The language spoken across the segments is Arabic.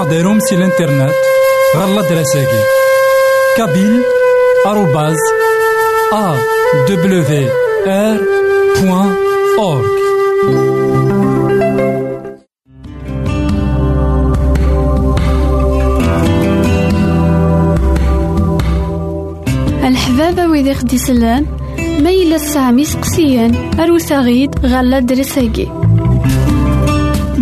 ماذا غديرهم سي الانترنت غالا دراساكي كابيل آروباز أ دبليو آر بوان أورك الحبابة ويدي خدي سلان ما إلا سامي سقسيان. أروسا غيد غالا درساكي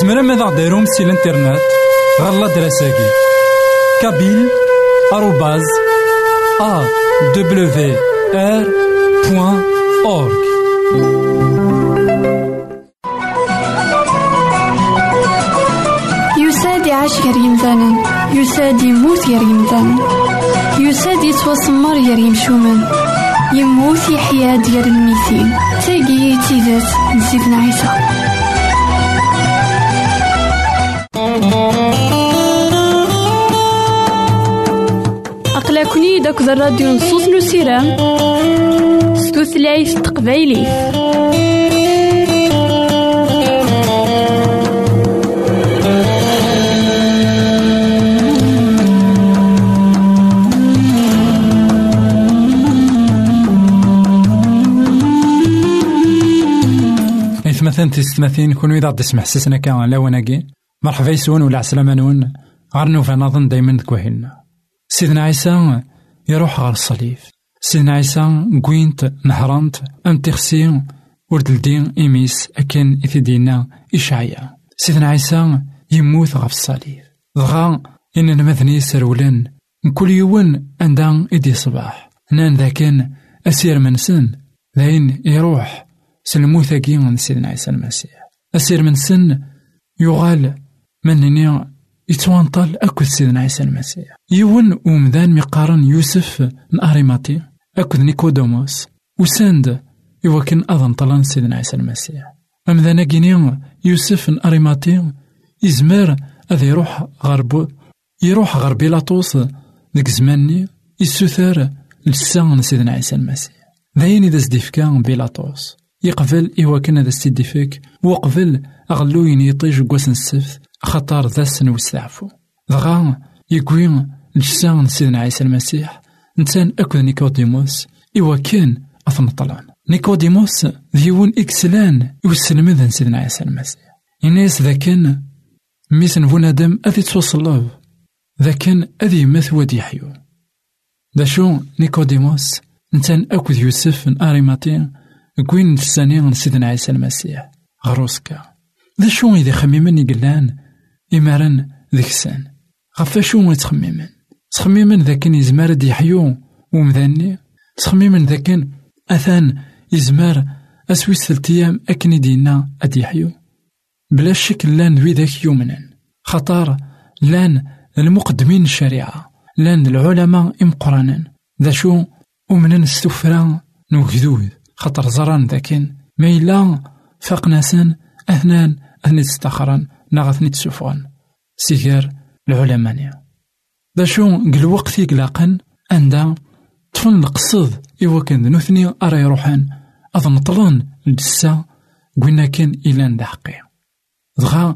زمرا ماذا غديرهم سي الانترنت؟ غالا دراساكي. كابيل آروباز أ دبليو آر بوان أورك يساد يعيش غير يمثالا يساد يموت غير يمثالا يساد يتوسمر غير يمشومان يموت يحيا ديال الميتين تاقي تيزات نزيدنا عيسى. أقلكني داك الراديو نصوص نسيرام ستوثلايف تقبايلي. إثمثن تستمثين كونو إذا تسمح سسنا كان لا وناكي. مرحبا يسون ولا عسلامة نون. غار نوفا نظن دايما ذكوهن. سيدنا عيسى يروح غار الصليب. سيدنا عيسى كوينت نهرانت أم تخسي ورد الدين إميس أكن إثدينا إشعيا. سيدنا عيسى يموت غف الصليب. دغا إن مثني سرولن كل يوم عندها إدي صباح. نان ذاكن أسير منسن ذاين يروح سلموثاكي من سيدنا عيسى المسيح. أسير من سن يغال منني يتوانطل أكد سيدنا عيسى المسيح. يون ومذان مقارن يوسف من أريماتي. أكد نيكودوموس وساند يوكن أظن طلان سيدنا عيسى المسيح. أمذانا كيني يوسف من أريماتي. يزمر أذا يروح غرب يروح غير بيلاطوس. ديك زماني يسوثر لسان سيدنا عيسى المسيح. ذاين إذا زديفكا بيلاطوس. يقبل إوا كان هذا ستيديفيك وقبل أغلو ينيطيج قواس السفت خطر ذا السن وستعفو دغا يقوي لسان سيدنا عيسى المسيح. نتان أكد نيكوديموس إوا كان أثم طلان نيكوديموس ديون إكسلان يوسلم سيدنا عيسى المسيح. الناس ذا كان ميسن بنادم أذي توصل ذا كان أذي مث ودي حيو دا شو نيكوديموس نتان أكد يوسف من أريماتين كوين تساني سيدنا عيسى المسيح. غروسكا. ذا شو إذا خميمن يقلان إمارن غفا شو يتخميمن تخميمن؟ ذا كان يزمار دي حيو ومذاني. تخميمن ذا كان أثان يزمار أسويس ثلتيام أكني دينا حيو بلا شك لأن ذوي ذاك يومنا خطار لأن المقدمين الشريعة لأن العلماء إمقرانا ذا شو ومن نستفرا نوكذوذ خطر زران ذاكن. ما إلا فاقناسن أثنان أثني تستخران ناغثني تسوفغن سيغار العلمانية. دا شو قل وقت يقلاقن أندا طفن القصد إوا كان نثني أرى يروحان أظن طلان الجسا قوينا كان إلان دا حقي دغا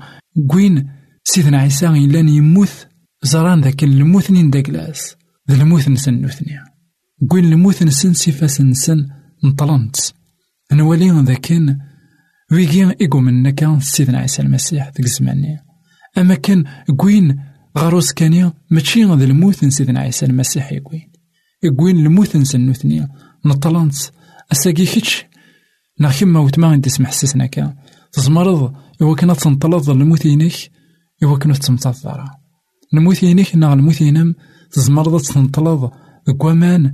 قوين سيدنا عيسى إلان يموت زران ذاك الموثنين دا كلاس ذا الموث نسن نثني. قوين الموث نسن سيفاس نسن نطلنت نولي ذا كان ويجي إيقو من كان سيدنا عيسى المسيح ذيك الزمانية أما كان قوين غاروس كانيا ماشي ذا الموت سيدنا عيسى المسيح يقوين يقوين الموت نسنوثنيا نطلنت. أساقي كيتش. نا كيما وتما انت تسمح سيسنا كان تزمرض. إوا كنا تنطلض الموت ينيك إوا كنا تمتظر الموت ينيك نا الموت ينام تزمرض تنطلض. قوامان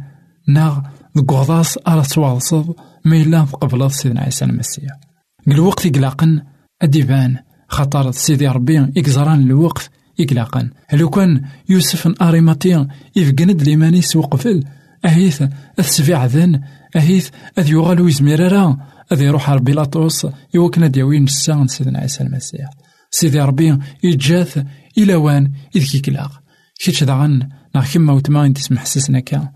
نا دكوغضاس أرى تواصل ما إلا قبل سيدنا عيسى المسيح. الوقت يقلقن أديبان خطر سيدي ربي إكزران الوقت يقلقن لو كان يوسف أريماتيا يفقند ليمانيس وقفل أهيث السبيع ذن أهيث أذ يغالو يزميرارا أذ يروح على يوكنا ديوين الساعة سيدنا عيسى المسيح. سيدي ربي يجاث إلى وان إذ كيكلاق. كيتش داغن نا كيما وتما تسمح سسنا كان.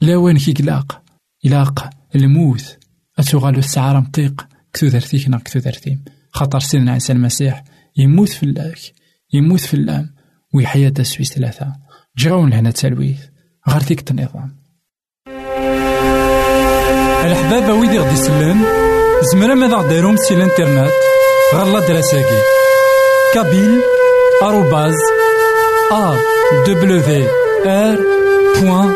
لا وين كيكلاق. إلاق الموت أتوغالو السعارة مطيق. كتو درتيك نا كتو درتيم خاطر سيدنا عيسى المسيح يموت في اللاك يموت في اللام ويحيا تسويس ثلاثة. جاون لهنا تلويث غير ديك النظام الحبابة ويدي غدي يسلم زمرا ماذا غديرهم سي الإنترنت غالا دراساكي كابيل آروباز أ دبليو آر بوان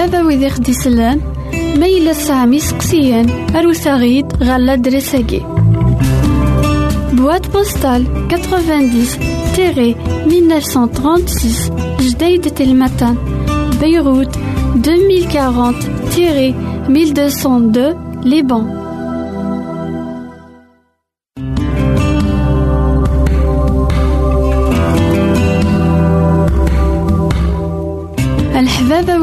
Iɛawed wid i ɣ-d-isellen, ma yella tesɛam. Boîte postale 90 1936 Jdeï de Telmatan, Beyrouth 2040 1202 Liban.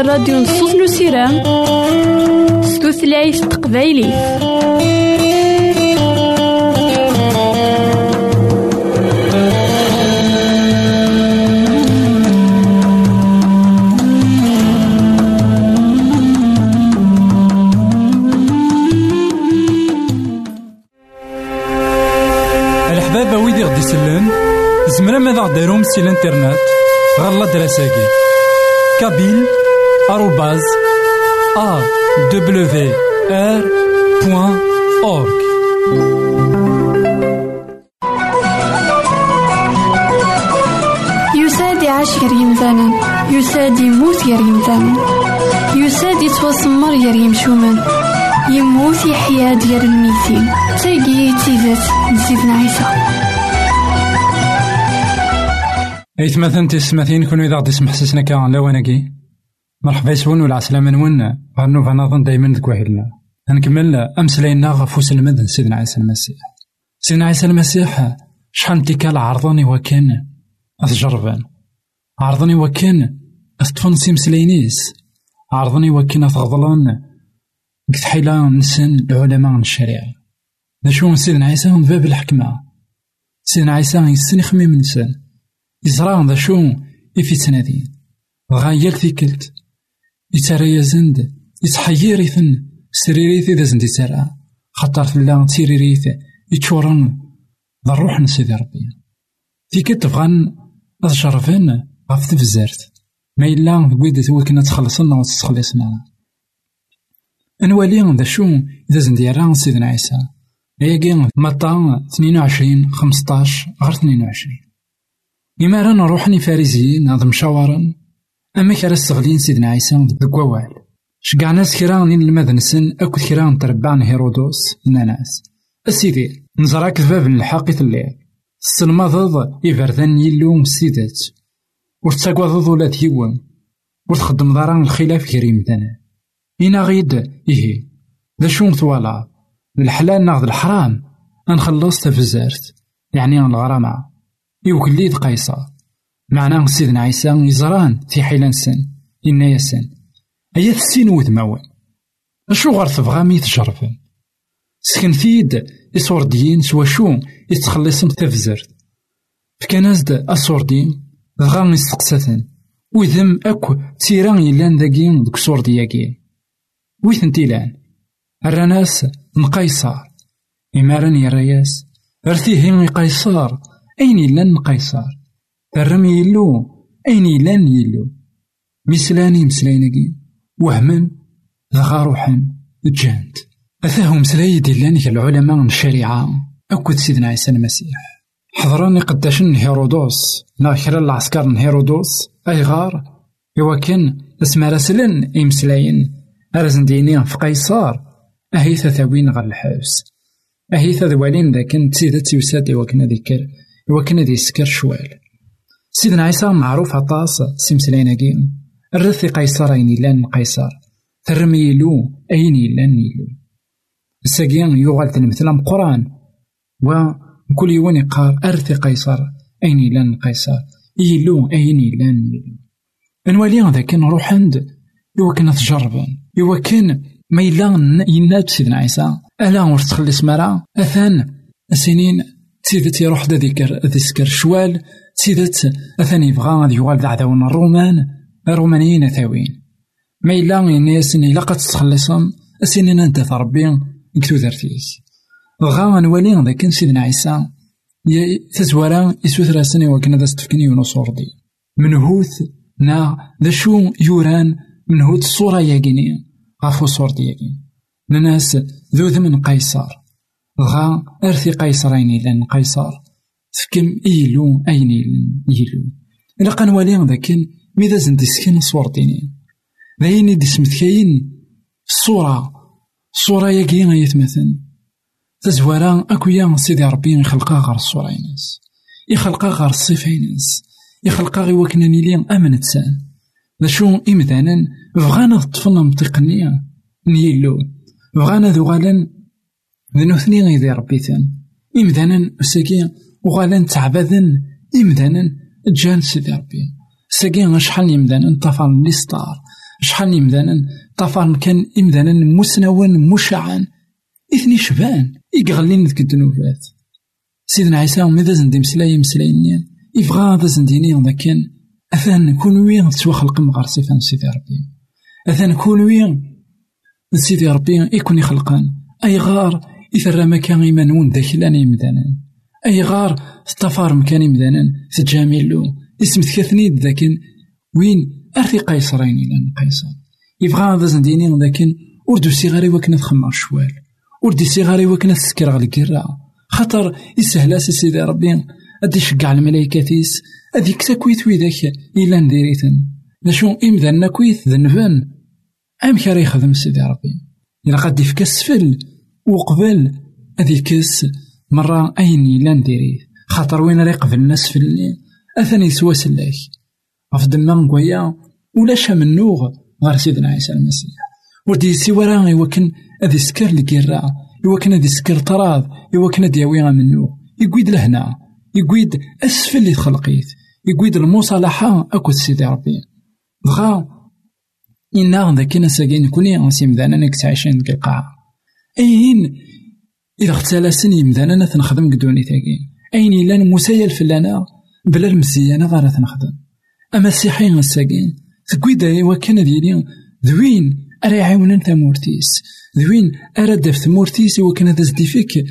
الراديو نصوص نسيرام ستوثلايف تقبايلي. يسلم زمرا ماذا غديرهم سي الانترنت؟ غالا دراساكي. كابيل آروباز أ دبليو آر بوان أورك يساد يعيش غير يمثالا يساد يموت غير يمثالا يساد يتوسمر غير يمشومان يموت يحيا ديال الميتين تاقي تيزات نزيدنا عيسى. إيت مثلا تسمثين كونو إذا غدي يسمح سسنا كان لواناكي مرحبا يسون ولا عسلامة نون غير نوفا نظن دايما ذك وحيدنا نكمل امسلاينا غف وسلمد سيدنا عيسى المسيح. سيدنا عيسى المسيح شحال تيكال عرضني وكان؟ أتجربان عرضني وكان أتطفن سيمسلاينيس عرضني وكان أتغضلان. حيلا نسن العلماء الشريعة. ذا شو سيدنا عيسى من باب الحكمة. سيدنا عيسى يسن يخمم نسن. يزرع ذا شو إفي تنادين غا يال ثيكلت يترى يزند يتحيريثن سريريث إذا زند يترى. خطر تلا تيريريث يتشورن ذا الروح نسيدي ربي ثيكلت بغان أتجرفن غف تفزرت ما إلا بويدة وكنا تخلصنا وتتخلصنا نوالي ذا شو إذا زند يرى سيدنا عيسى هي مطا 22 15 غير 22 إما راه نروح فارزيين هاد مشاورا أما كرا استغلين سيدنا عيسى ديك ووال شقع ناس كرا نلمد نسن أكد كرا نتربع هيرودوس ناناس أسيدي نزراك باب الحق الليل تسلمضض إبردان يلو مسيدات ورتاقوضض ولا ديوان ورتخدم ضران الخلاف كريم دانا إنا غيد إيه ذا شو مثوالا الحلال ناخذ الحرام أنخلص تفزارت يعني الغرامة يوكليد قيصر معناه سيدنا عيسى يزران في حيلان سن إنا يسن أيا تسين وذماوان أشو غار تبغى مي تجربن سكن فيد إسورديين سوا شو يتخلصن تفزرت. فكان أسوردين دغا يستقساتن وذم أكو تيران يلان ذاكين دك سوردياكين ويثن تيلان الرناس مقيصر إمارن يراياس ارتيهين قيصر أين يلان قيصر ترم يلو أين يلان يلو. مسلاني مسلاينكي وهما دغا روحا جانت. أثاهم مسلاي ديلان العلماء من الشريعة. أكد سيدنا عيسى المسيح. حضراني قداشن هيرودوس. ناخر العسكر هيرودوس أي غار. إوا كان اسم راسلن إمسلاين أرزن ديني في قيصر أهي ثاوين غير الحبس أهي ثاوالين ذاك تسيدت يوساد إوا كان ذكر. وكان ذي سكر شوال. سيدنا عيسى معروف عطاس سيمسلايناكي الرثي قيصر أين يلان قيصر. ترمي يلو أين يلان يلو. الساقيان يغال تلمثل قرآن وكل يوان يقال أرثي قيصر أين يلان قيصر. يلو أين يلان يلو. نوالي هذا كان نروح عند تجربا إوا كان ما يلا يناد سيدنا عيسى. ألا ورتخلص مرا. أثان سنين تيدت يروح دا ذكر ذكر شوال تيدت أثني بغا غادي يوغال ذا عداون الرومان الرومانيين ثاوين ما إلا الناس إلا قد تخلصهم أسنين أنت ربي كتو ذرتيس بغا نولي ذاك سيدنا عيسى تزورا يسوث راسني وكنا ذا ستفكني ونصور دي منهوث نا ذا شو يوران منهوث الصورة ياكيني غافو صور دياكين الناس ذو من قيصر غا أرثي قيصر أين إلان قيصر تفكم إيلو أين إيلو إلا قان والي ذاكن ميدا زند يسكن صور ديني. ذاين دي سمتكاين الصورة الصورة ياكي يتمثل تزوارا أكويا سيدي ربي يخلقها غير الصورة ينس يخلقها غير الصفة ينس يخلقها غير وكنا نيلي أمن تسان ذا شو إمدانا بغانا طفل منطقنيا نيلو. بغانا ذو غالا ذنو ثني غيدي ربيتن إمدانا ساكي وغالا تعبذن إمدانا جان سيدي ربي. ساقي شحال يمدانا طفر لي ستار شحال يمدانا طفر كان يمدانا مسنون مشعن إثني شبان إيغلين ذك الدنوبات سيدنا عيسى ماذا زندي مسلاي مسلايني يبغى هذا زنديني لكن أثان كون وين تسوى من غير صفان سيدي ربي. أثان كون وين سيدي ربي يكون يخلقان. أي غار إثر مكان إيمانون داخلان يمدانا أي غار استفار مكان يمدانا تجاملو اسم تكثني لكن وين؟ أرثي قيصرين إلى قيصر. يبغى هذا زنديني لكن أردو سيغاري وكنا تخمر شوال. أردو سيغاري وكنا تسكر على الكرا خاطر يسهل سيدي ربي. أدي شقع الملايكة تيس. أدي كتاكويت ويداك إلا نديريتن لاشو إمذا كويت ذنبان أم كاري يخدم سيدي ربي. إلا قد يفك السفل وقبل أدي كس مرة أين إلا نديريت خاطر وين راه يقبل الناس في الليل؟ أثني سوا سلاك غف دما نقويا ولا منوغ غير سيدنا عيسى المسيح. ودي سوا راه يوكن أدي سكر الكيرا يوكن أدي سكر طراض يوكن أدي يوي منوغ يقويد لهنا يقويد أسفل اللي تخلقيت يقويد المصالحة أكو سيدي ربي. بغا إنا ذاك نساقين كوني أنسي مدانا نك تعيشين ديك القاعة أين؟ إذا اختلاسن يمدانا تنخدم قدوني تاقين أين إلا مسايل فلانا؟ بلا المزيانة غارة تنخدم. أما السيحين الساقين تقويد وكان ديالي. ذوين؟ أرا يعاونن تامورتيس ذوين؟ أرا داف ثمورتيس وكان هذا فيك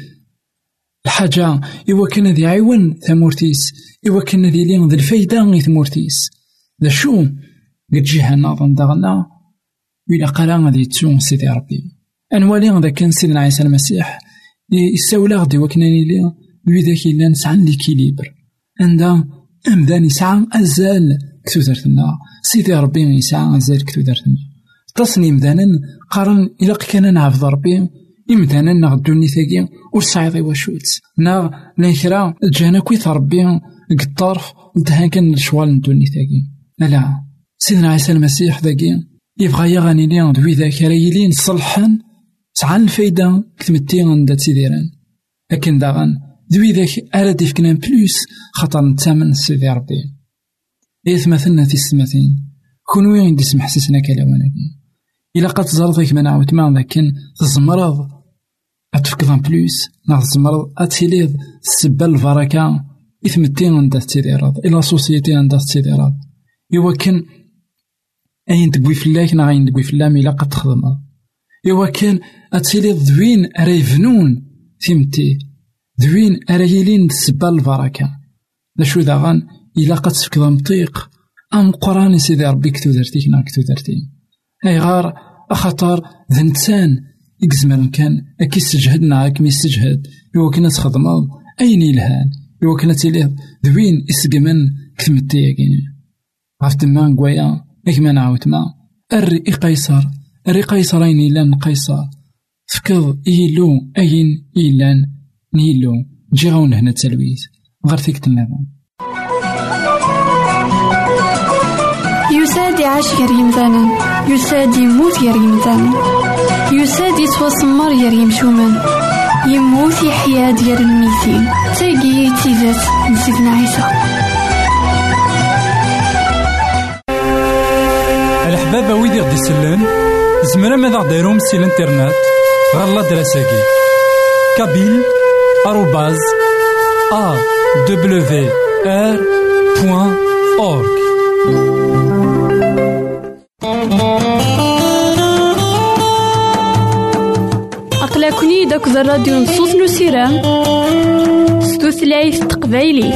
الحاجة إوا كان ذي عيون ثمورتيس إوا كان ذي لين ذي الفايدة غي ثمورتيس ذا شو؟ قد جيها ناظن داغنا. إلا قالا غادي تسون سيدي ربي. أنوالي غدا كان سيدنا عيسى المسيح يساولا غدي وكنا لي لوي ذاك إلا نسعى ليكيليبر عندها أمدان يسعى أزال كتوزرتنا سيدي ربي يسعى أزال كتوزرتنا تصني مدانا قارن إلا كان نعرف ربي إمدانا ناغ الدوني ثاقي ور سعيد واشوت ناغ لأن كرا جانا كويت ربي الطرف انتهى كان الشوال ندوني ثاقي لا سيدنا عيسى المسيح ذاقي يبغى يغني لي دوي ذاك رايلين صلحان سعان الفايدة كتمتي عند تيديران لكن داغن دوي ذاك أراد يفكنا بلوس خاطر نتامن سيدي ربي. إيه مثلنا في السماتين كون وين دي سمح سيسنا كلاواناكي إلا قد تزرد من عاود ما لكن تزمرض أتفكض بلوس نا تزمرض أتيليض السبة البركة إثمتي عندها تيديراد إلا سوسيتي عندها تيديراد إوا كان أين تقوي فلاك نا غاين تقوي فلام إلا قد تخدمها إوا كان أتيليض ذوين أريفنون ثمتي ذوين أريلين السبة البركة لا شو داغان إلا قد تفكض مطيق أم قراني سيدي ربي كتو درتيك نا كتو درتي أيغار أخطر ذنتان إكزمر كان أكي استجهدنا أكي يستجهد إوا كنا تخدمض أين يلهان إوا كنا تيليه ذوين إسقمن كثمتي ياكيني غاف تما نقويا إكما نعاود ما أري إي قيصر أري قيصر أين إلان قيصر فكض إيلو أين إيلان نيلو جي غاون هنا تسلويت. غير فيك تنظم يساد يعيش غير يمثالا يساد يموت غير يمثالا يساد يتوسمر غير يمشومان يموت يحيا ديال الميتين تاقي تيزات نسيتنا عيسى. الحبابة ويدي غدي يسلن زمرا ماذا غديرهم سي الانترنت؟ غالا دراساكي كابيل آروباز أ دبليو آر بوان أورك أقلكني داك الراديو نصوص نسيران ستوثلايف تقبايلي